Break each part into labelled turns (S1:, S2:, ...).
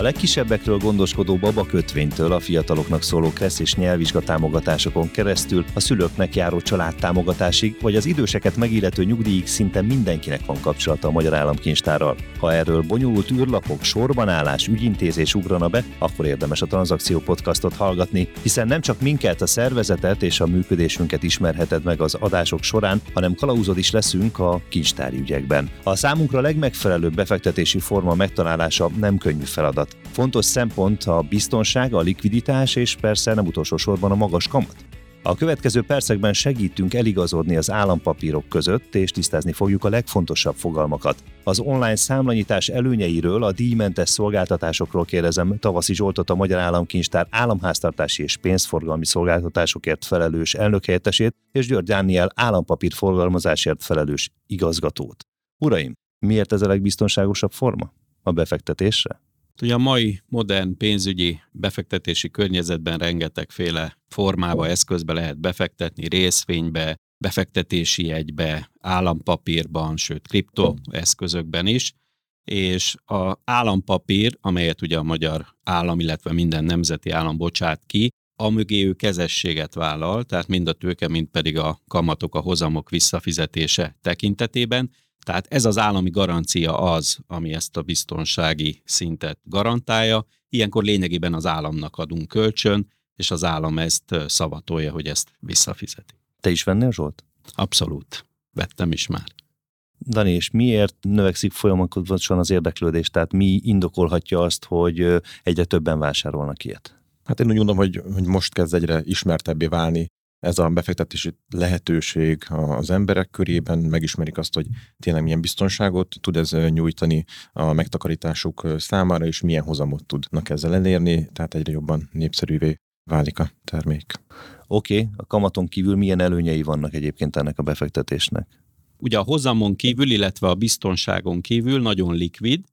S1: A legkisebbekről gondoskodó baba kötvénytől a fiataloknak szóló KRESZ és nyelvvizsga támogatásokon keresztül a szülőknek járó családtámogatásig, vagy az időseket megillető nyugdíjig szinte mindenkinek van kapcsolata a Magyar Államkincstárral. Ha erről bonyolult űrlapok, sorbanállás, ügyintézés ugrana be, akkor érdemes a Tranzakció podcastot hallgatni, hiszen nem csak minket, a szervezetet és a működésünket ismerheted meg az adások során, hanem kalauzod is leszünk a kincstári ügyekben. A számunkra legmegfelelőbb befektetési forma megtalálása nem könnyű feladat. Fontos szempont a biztonság, a likviditás és persze nem utolsó sorban a magas kamat. A következő percekben segítünk eligazodni az állampapírok között, és tisztázni fogjuk a legfontosabb fogalmakat. Az online számlanyítás előnyeiről, a díjmentes szolgáltatásokról kérdezem Tavaszi Zsoltot, a Magyar Államkincstár államháztartási és pénzforgalmi szolgáltatásokért felelős elnökhelyettesét, és György Dániel állampapír forgalmazásért felelős igazgatót. Uraim, miért ez a legbiztonságosabb forma? A befektetésre?
S2: Ugye a mai modern pénzügyi befektetési környezetben rengetegféle formába, eszközbe lehet befektetni, részvénybe, befektetési jegybe, állampapírban, sőt kriptoeszközökben is, és a állampapír, amelyet ugye a magyar állam, illetve minden nemzeti állam bocsát ki, amögé ő kezességet vállal, tehát mind a tőke, mind pedig a kamatok, a hozamok visszafizetése tekintetében, tehát ez az állami garancia az, ami ezt a biztonsági szintet garantálja. Ilyenkor lényegében az államnak adunk kölcsön, és az állam ezt szavatolja, hogy ezt visszafizeti.
S1: Te is vennél, Zsolt?
S2: Abszolút. Vettem is már.
S1: Dani, és miért növekszik folyamatosan az érdeklődés? Tehát mi indokolhatja azt, hogy egyre többen vásárolnak ilyet?
S3: Hát én úgy gondolom, hogy, hogy most kezd egyre ismertebbé válni ez a befektetési lehetőség az emberek körében, megismerik azt, hogy tényleg milyen biztonságot tud ez nyújtani a megtakarításuk számára, és milyen hozamot tudnak ezzel elérni, tehát egyre jobban népszerűvé válik a termék.
S1: Oké, okay, a kamaton kívül milyen előnyei vannak egyébként ennek a befektetésnek?
S2: Ugye a hozamon kívül, illetve a biztonságon kívül nagyon likvid,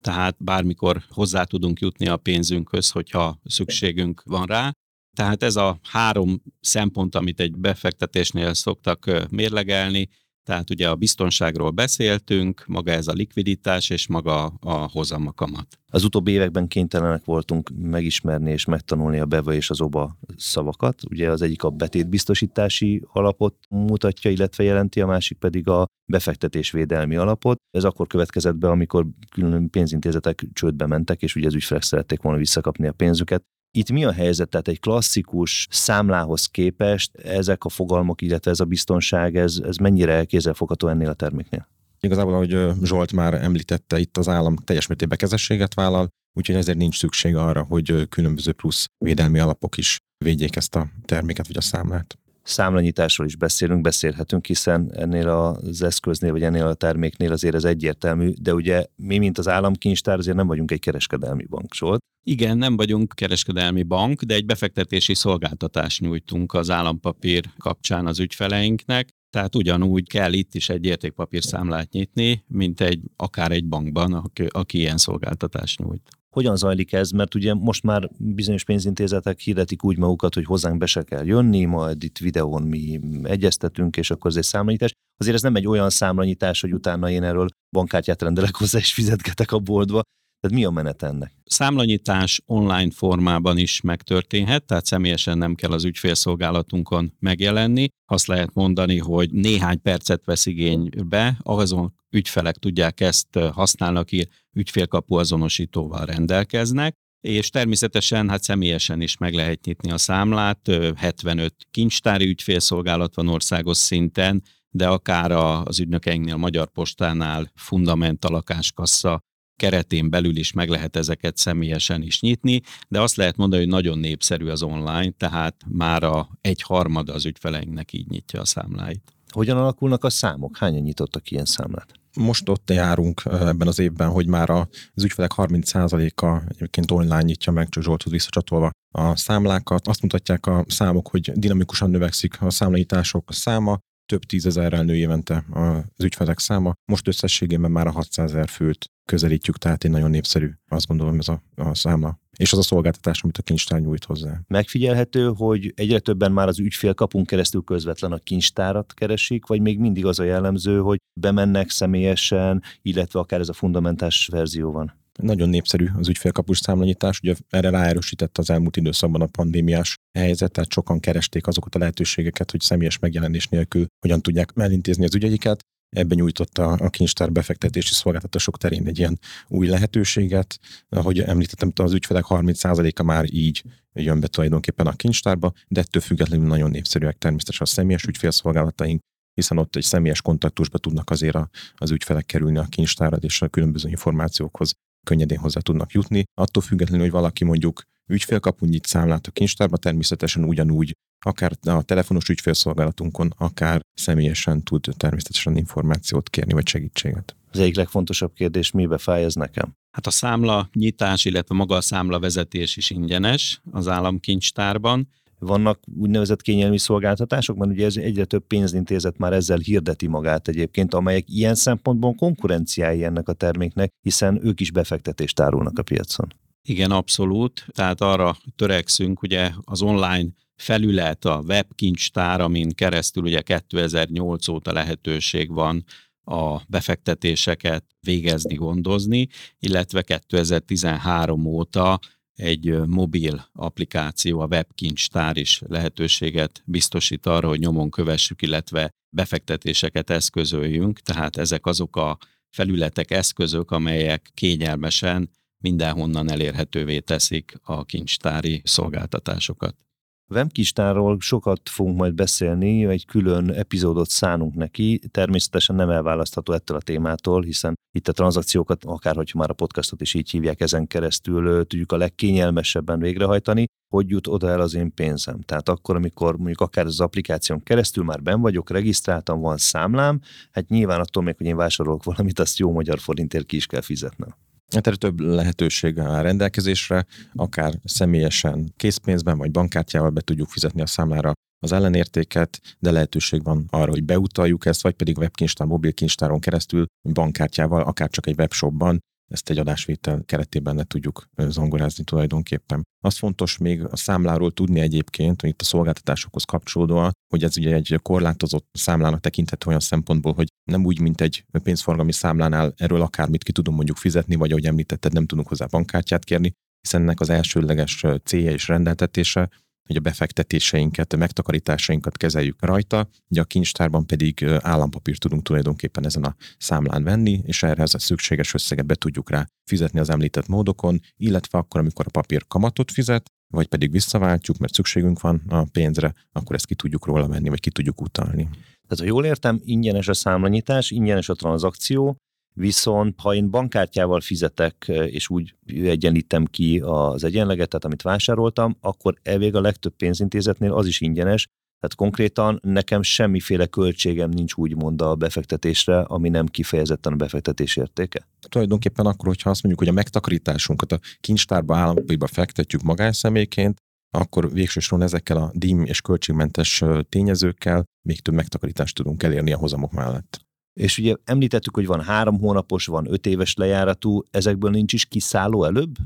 S2: tehát bármikor hozzá tudunk jutni a pénzünkhöz, hogyha szükségünk van rá. Tehát ez a három szempont, amit egy befektetésnél szoktak mérlegelni, tehát ugye a biztonságról beszéltünk, maga ez a likviditás és maga a hozam a kamat.
S1: Az utóbbi években kénytelenek voltunk megismerni és megtanulni a BEVA és az OBA szavakat. Ugye az egyik a betétbiztosítási alapot mutatja, illetve jelenti, a másik pedig a befektetésvédelmi alapot. Ez akkor következett be, amikor külön pénzintézetek csődbe mentek, és ugye az ügyfelek szerették volna visszakapni a pénzüket. Itt mi a helyzet? Tehát egy klasszikus számlához képest ezek a fogalmak, illetve ez a biztonság, ez, ez mennyire kézzelfogható ennél a terméknél?
S3: Igazából, ahogy Zsolt már említette, itt az állam teljes mértékben kezességet vállal, úgyhogy ezért nincs szükség arra, hogy különböző plusz védelmi alapok is védjék ezt a terméket vagy a számlát
S1: számlanyításról is beszélünk, beszélhetünk, hiszen ennél az eszköznél, vagy ennél a terméknél azért ez egyértelmű, de ugye mi, mint az államkincstár, azért nem vagyunk egy kereskedelmi bank, Zsolt.
S2: Igen, nem vagyunk kereskedelmi bank, de egy befektetési szolgáltatást nyújtunk az állampapír kapcsán az ügyfeleinknek, tehát ugyanúgy kell itt is egy értékpapír számlát nyitni, mint egy akár egy bankban, aki, aki ilyen szolgáltatást nyújt.
S1: Hogyan zajlik ez? Mert ugye most már bizonyos pénzintézetek hirdetik úgy magukat, hogy hozzánk be se kell jönni, majd itt videón mi egyeztetünk, és akkor ez egy számlanyítás. Azért ez nem egy olyan számlanyítás, hogy utána én erről bankkártyát rendelek hozzá, és fizetgetek a boltba. Tehát mi a menet ennek?
S2: Számlanyítás online formában is megtörténhet, tehát személyesen nem kell az ügyfélszolgálatunkon megjelenni. Azt lehet mondani, hogy néhány percet vesz igénybe, azon ügyfelek tudják ezt használni, aki ügyfélkapu azonosítóval rendelkeznek, és természetesen hát személyesen is meg lehet nyitni a számlát, 75 kincstári ügyfélszolgálat van országos szinten, de akár az ügynökeinknél, Magyar Postánál, Fundament, lakáskassa keretén belül is meg lehet ezeket személyesen is nyitni, de azt lehet mondani, hogy nagyon népszerű az online, tehát már a egy harmada az ügyfeleinknek így nyitja a számláit.
S1: Hogyan alakulnak a számok? Hányan nyitottak ilyen számlát?
S3: Most ott járunk ebben az évben, hogy már az ügyfelek 30%-a egyébként online nyitja meg, csak Zsolthoz visszacsatolva a számlákat. Azt mutatják a számok, hogy dinamikusan növekszik a számlanyítások száma, több tízezerrel nő évente az ügyfelek száma. Most összességében már a 600 ezer főt közelítjük, tehát egy nagyon népszerű, azt gondolom ez a, a számla. És az a szolgáltatás, amit a kincstár nyújt hozzá.
S1: Megfigyelhető, hogy egyre többen már az ügyfél kapun keresztül közvetlen a kincstárat keresik, vagy még mindig az a jellemző, hogy bemennek személyesen, illetve akár ez a fundamentás verzió van?
S3: Nagyon népszerű az ügyfélkapus számlanyítás, ugye erre ráerősített az elmúlt időszakban a pandémiás helyzet, tehát sokan keresték azokat a lehetőségeket, hogy személyes megjelenés nélkül hogyan tudják elintézni az ügyeiket. Ebben nyújtotta a kincstár befektetési szolgáltatások terén egy ilyen új lehetőséget. Ahogy említettem, az ügyfelek 30%-a már így jön be tulajdonképpen a kincstárba, de ettől függetlenül nagyon népszerűek természetesen a személyes ügyfélszolgálataink, hiszen ott egy személyes kontaktusba tudnak azért a, az ügyfelek kerülni a kincstárad, és a különböző információkhoz könnyedén hozzá tudnak jutni. Attól függetlenül, hogy valaki mondjuk ügyfélkapu nyit számlát a kincstárba, természetesen ugyanúgy akár a telefonos ügyfélszolgálatunkon, akár személyesen tud természetesen információt kérni, vagy segítséget.
S1: Az egyik legfontosabb kérdés, mibe fáj ez nekem?
S2: Hát a számla nyitás, illetve maga a számla vezetés is ingyenes az államkincstárban.
S1: Vannak úgynevezett kényelmi szolgáltatások, mert ugye ez egyre több pénzintézet már ezzel hirdeti magát egyébként, amelyek ilyen szempontból konkurenciái ennek a terméknek, hiszen ők is befektetést árulnak a piacon.
S2: Igen, abszolút. Tehát arra törekszünk, ugye az online felület, a webkincstár, amin keresztül ugye 2008 óta lehetőség van a befektetéseket végezni, gondozni, illetve 2013 óta egy mobil applikáció, a webkincstár is lehetőséget biztosít arra, hogy nyomon kövessük, illetve befektetéseket eszközöljünk, tehát ezek azok a felületek, eszközök, amelyek kényelmesen mindenhonnan elérhetővé teszik a kincstári szolgáltatásokat.
S1: Vemkistárról sokat fogunk majd beszélni, egy külön epizódot szánunk neki, természetesen nem elválasztható ettől a témától, hiszen itt a tranzakciókat, akár hogyha már a podcastot is így hívják, ezen keresztül tudjuk a legkényelmesebben végrehajtani, hogy jut oda el az én pénzem. Tehát akkor, amikor mondjuk akár az applikáción keresztül már ben vagyok, regisztráltam, van számlám, hát nyilván attól még, hogy én vásárolok valamit, azt jó magyar forintért ki is kell fizetnem.
S3: Hát erre több lehetőség áll rendelkezésre, akár személyesen készpénzben vagy bankkártyával be tudjuk fizetni a számlára az ellenértéket, de lehetőség van arra, hogy beutaljuk ezt, vagy pedig webkincstár, mobilkincstáron keresztül, bankkártyával, akár csak egy webshopban ezt egy adásvétel keretében le tudjuk zongorázni tulajdonképpen. Az fontos még a számláról tudni egyébként, hogy itt a szolgáltatásokhoz kapcsolódóan, hogy ez ugye egy korlátozott számlának tekinthető olyan szempontból, hogy nem úgy, mint egy pénzforgalmi számlánál erről akármit ki tudunk mondjuk fizetni, vagy ahogy említetted, nem tudunk hozzá bankkártyát kérni, hiszen ennek az elsőleges célja és rendeltetése, hogy a befektetéseinket, a megtakarításainkat kezeljük rajta, ugye a kincstárban pedig állampapírt tudunk tulajdonképpen ezen a számlán venni, és erre a szükséges összeget be tudjuk rá fizetni az említett módokon, illetve akkor, amikor a papír kamatot fizet, vagy pedig visszaváltjuk, mert szükségünk van a pénzre, akkor ezt ki tudjuk róla venni, vagy ki tudjuk utalni.
S1: Tehát, ha jól értem, ingyenes a számlanyítás, ingyenes a tranzakció, Viszont ha én bankkártyával fizetek, és úgy egyenlítem ki az egyenleget, tehát amit vásároltam, akkor elvég a legtöbb pénzintézetnél az is ingyenes, tehát konkrétan nekem semmiféle költségem nincs úgymond a befektetésre, ami nem kifejezetten a befektetés értéke?
S3: Tulajdonképpen akkor, hogyha azt mondjuk, hogy a megtakarításunkat a kincstárba, állampapírba fektetjük magánszemélyként, akkor végsősoron ezekkel a díj és költségmentes tényezőkkel még több megtakarítást tudunk elérni a hozamok mellett.
S1: És ugye említettük, hogy van három hónapos, van öt éves lejáratú, ezekből nincs is kiszálló előbb?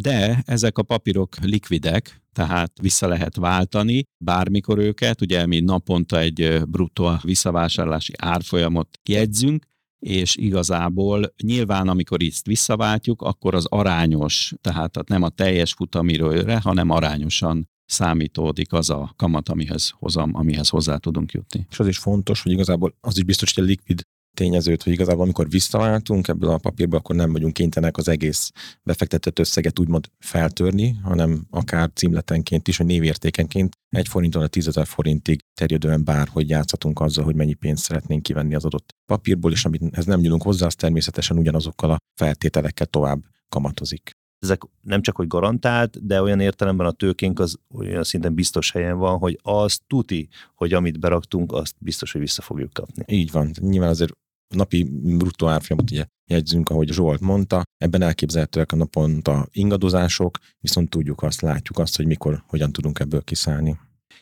S2: De ezek a papírok likvidek, tehát vissza lehet váltani bármikor őket, ugye mi naponta egy bruttó visszavásárlási árfolyamot jegyzünk, és igazából nyilván, amikor ezt visszaváltjuk, akkor az arányos, tehát nem a teljes futamiróra, hanem arányosan számítódik az a kamat, amihez hozam, amihez hozzá tudunk jutni.
S3: És az is fontos, hogy igazából az is biztos, hogy a likvid tényezőt, hogy igazából amikor visszaváltunk ebből a papírba, akkor nem vagyunk kénytelenek az egész befektetett összeget úgymond feltörni, hanem akár címletenként is, vagy névértékenként egy forinton a 10 forintig terjedően bárhogy játszhatunk azzal, hogy mennyi pénzt szeretnénk kivenni az adott papírból, és amit ez nem nyúlunk hozzá, az természetesen ugyanazokkal a feltételekkel tovább kamatozik
S1: ezek nem csak hogy garantált, de olyan értelemben a tőkénk az olyan szinten biztos helyen van, hogy az tuti, hogy amit beraktunk, azt biztos, hogy vissza fogjuk kapni.
S3: Így van. Nyilván azért napi bruttó árfolyamot ugye jegyzünk, ahogy Zsolt mondta, ebben elképzelhetőek a naponta ingadozások, viszont tudjuk azt, látjuk azt, hogy mikor, hogyan tudunk ebből kiszállni.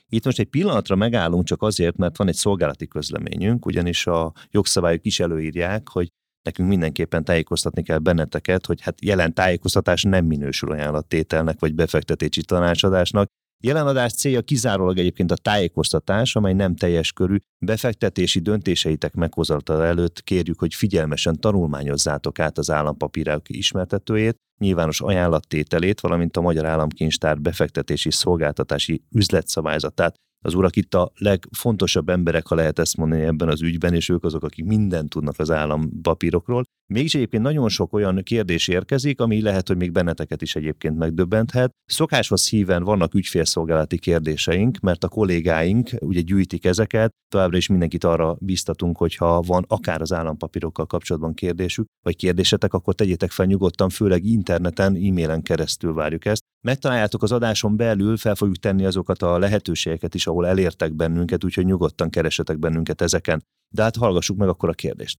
S1: Itt most egy pillanatra megállunk csak azért, mert van egy szolgálati közleményünk, ugyanis a jogszabályok is előírják, hogy nekünk mindenképpen tájékoztatni kell benneteket, hogy hát jelen tájékoztatás nem minősül ajánlattételnek vagy befektetési tanácsadásnak, Jelen adás célja kizárólag egyébként a tájékoztatás, amely nem teljes körű. Befektetési döntéseitek meghozatala előtt kérjük, hogy figyelmesen tanulmányozzátok át az állampapírok ismertetőjét, nyilvános ajánlattételét, valamint a Magyar Államkincstár befektetési szolgáltatási üzletszabályzatát, az urak itt a legfontosabb emberek, ha lehet ezt mondani ebben az ügyben, és ők azok, akik mindent tudnak az állampapírokról. Mégis egyébként nagyon sok olyan kérdés érkezik, ami lehet, hogy még benneteket is egyébként megdöbbenthet. Szokáshoz híven vannak ügyfélszolgálati kérdéseink, mert a kollégáink ugye gyűjtik ezeket, továbbra is mindenkit arra biztatunk, hogy ha van akár az állampapírokkal kapcsolatban kérdésük, vagy kérdésetek, akkor tegyétek fel nyugodtan, főleg interneten, e-mailen keresztül várjuk ezt. Megtaláljátok az adáson belül, fel fogjuk tenni azokat a lehetőségeket is, ahol elértek bennünket, úgyhogy nyugodtan keresetek bennünket ezeken. De hát hallgassuk meg akkor a kérdést.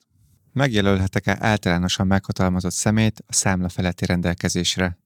S4: Megjelölhetek-e általánosan meghatalmazott szemét a számla feletti rendelkezésre?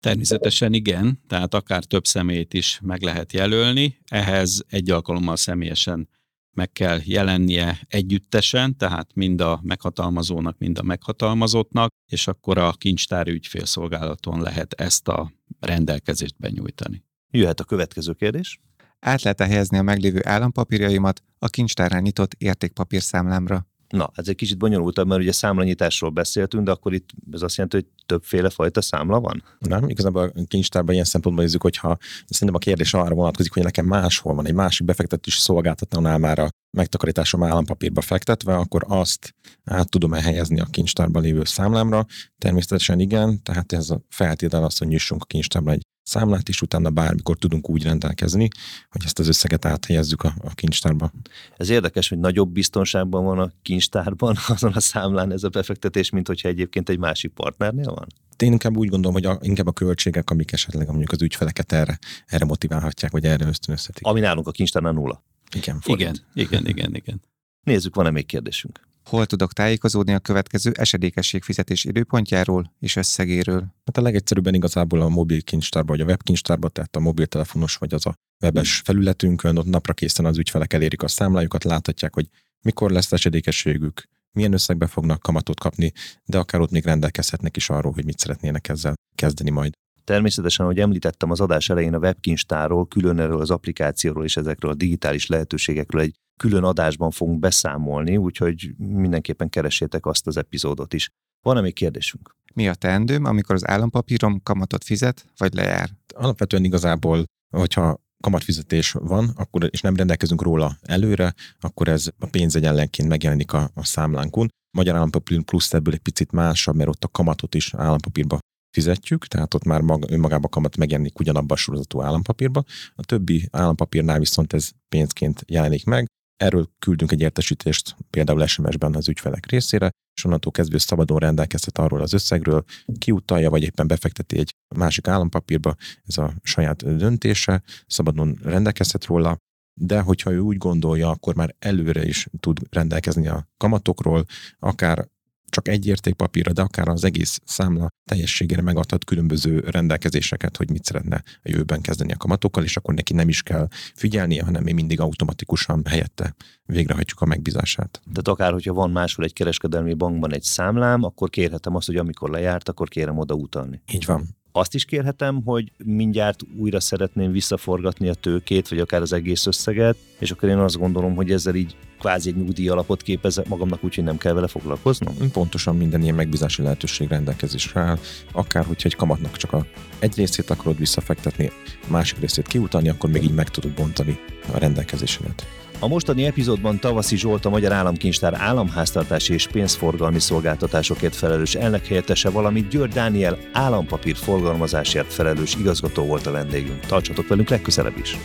S2: Természetesen igen, tehát akár több személyt is meg lehet jelölni. Ehhez egy alkalommal személyesen meg kell jelennie együttesen, tehát mind a meghatalmazónak, mind a meghatalmazottnak, és akkor a kincstári ügyfélszolgálaton lehet ezt a rendelkezést benyújtani.
S1: Jöhet a következő kérdés.
S4: Át lehet -e helyezni a meglévő állampapírjaimat a kincstárán nyitott értékpapírszámlámra?
S1: Na, ez egy kicsit bonyolultabb, mert ugye számlanyításról beszéltünk, de akkor itt ez azt jelenti, hogy többféle fajta számla van?
S3: Nem, igazából a kincstárban ilyen szempontból nézzük, hogyha szerintem a kérdés arra vonatkozik, hogy nekem máshol van egy másik befektetési szolgáltatónál már a megtakarításom állampapírba fektetve, akkor azt át tudom-e helyezni a kincstárban lévő számlámra? Természetesen igen, tehát ez a feltétel az, hogy nyissunk a kincstárban egy számlát, és utána bármikor tudunk úgy rendelkezni, hogy ezt az összeget áthelyezzük a, a kincstárba.
S1: Ez érdekes, hogy nagyobb biztonságban van a kincstárban azon a számlán ez a befektetés, mint hogyha egyébként egy másik partnernél van?
S3: Én inkább úgy gondolom, hogy a, inkább a költségek, amik esetleg mondjuk az ügyfeleket erre, erre motiválhatják, vagy erre ösztönözhetik.
S1: Ami nálunk a kincstárnál nulla.
S3: Igen,
S2: igen, igen, igen, igen.
S1: Nézzük, van-e még kérdésünk?
S4: Hol tudok tájékozódni a következő esedékességfizetés időpontjáról és összegéről?
S3: Hát a legegyszerűbben igazából a mobil kincstárba, vagy a webkincstárba, tehát a mobiltelefonos vagy az a webes felületünkön, ott napra készen az ügyfelek elérik a számlájukat, láthatják, hogy mikor lesz esedékességük, milyen összegbe fognak kamatot kapni, de akár ott még rendelkezhetnek is arról, hogy mit szeretnének ezzel kezdeni majd.
S1: Természetesen, ahogy említettem az adás elején a webkincstárról, külön erről az applikációról és ezekről a digitális lehetőségekről egy külön adásban fogunk beszámolni, úgyhogy mindenképpen keresétek azt az epizódot is. Van-e még kérdésünk?
S4: Mi a teendőm, amikor az állampapírom kamatot fizet, vagy lejár?
S3: Alapvetően igazából, hogyha kamatfizetés van, akkor, és nem rendelkezünk róla előre, akkor ez a pénzegyenlenként megjelenik a, a számlánkon. Magyar állampapír plusz ebből egy picit másabb, mert ott a kamatot is állampapírba fizetjük, tehát ott már mag, önmagában kamat megjelenik ugyanabban a sorozatú állampapírba. A többi állampapírnál viszont ez pénzként jelenik meg, Erről küldünk egy értesítést például SMS-ben az ügyfelek részére, és onnantól kezdve szabadon rendelkezhet arról az összegről, kiutalja, vagy éppen befekteti egy másik állampapírba, ez a saját döntése, szabadon rendelkezhet róla, de hogyha ő úgy gondolja, akkor már előre is tud rendelkezni a kamatokról, akár csak egy értékpapírra, de akár az egész számla teljességére megadhat különböző rendelkezéseket, hogy mit szeretne a jövőben kezdeni a kamatokkal, és akkor neki nem is kell figyelnie, hanem mi mindig automatikusan helyette végrehajtjuk a megbízását.
S1: Tehát akár, hogyha van máshol egy kereskedelmi bankban egy számlám, akkor kérhetem azt, hogy amikor lejárt, akkor kérem oda utalni.
S3: Így van
S1: azt is kérhetem, hogy mindjárt újra szeretném visszaforgatni a tőkét, vagy akár az egész összeget, és akkor én azt gondolom, hogy ezzel így kvázi egy nyugdíj alapot képezek magamnak, úgyhogy nem kell vele foglalkoznom?
S3: Pontosan minden ilyen megbízási lehetőség rendelkezésre áll. Akár, hogyha egy kamatnak csak a egy részét akarod visszafektetni, másik részét kiutalni, akkor még így meg tudod bontani a rendelkezésedet.
S1: A mostani epizódban Tavaszi Zsolt a Magyar Államkincstár államháztartási és pénzforgalmi szolgáltatásokért felelős elnökhelyettese, valamint György Dániel állampapír forgalmazásért felelős igazgató volt a vendégünk. Tartsatok velünk legközelebb is!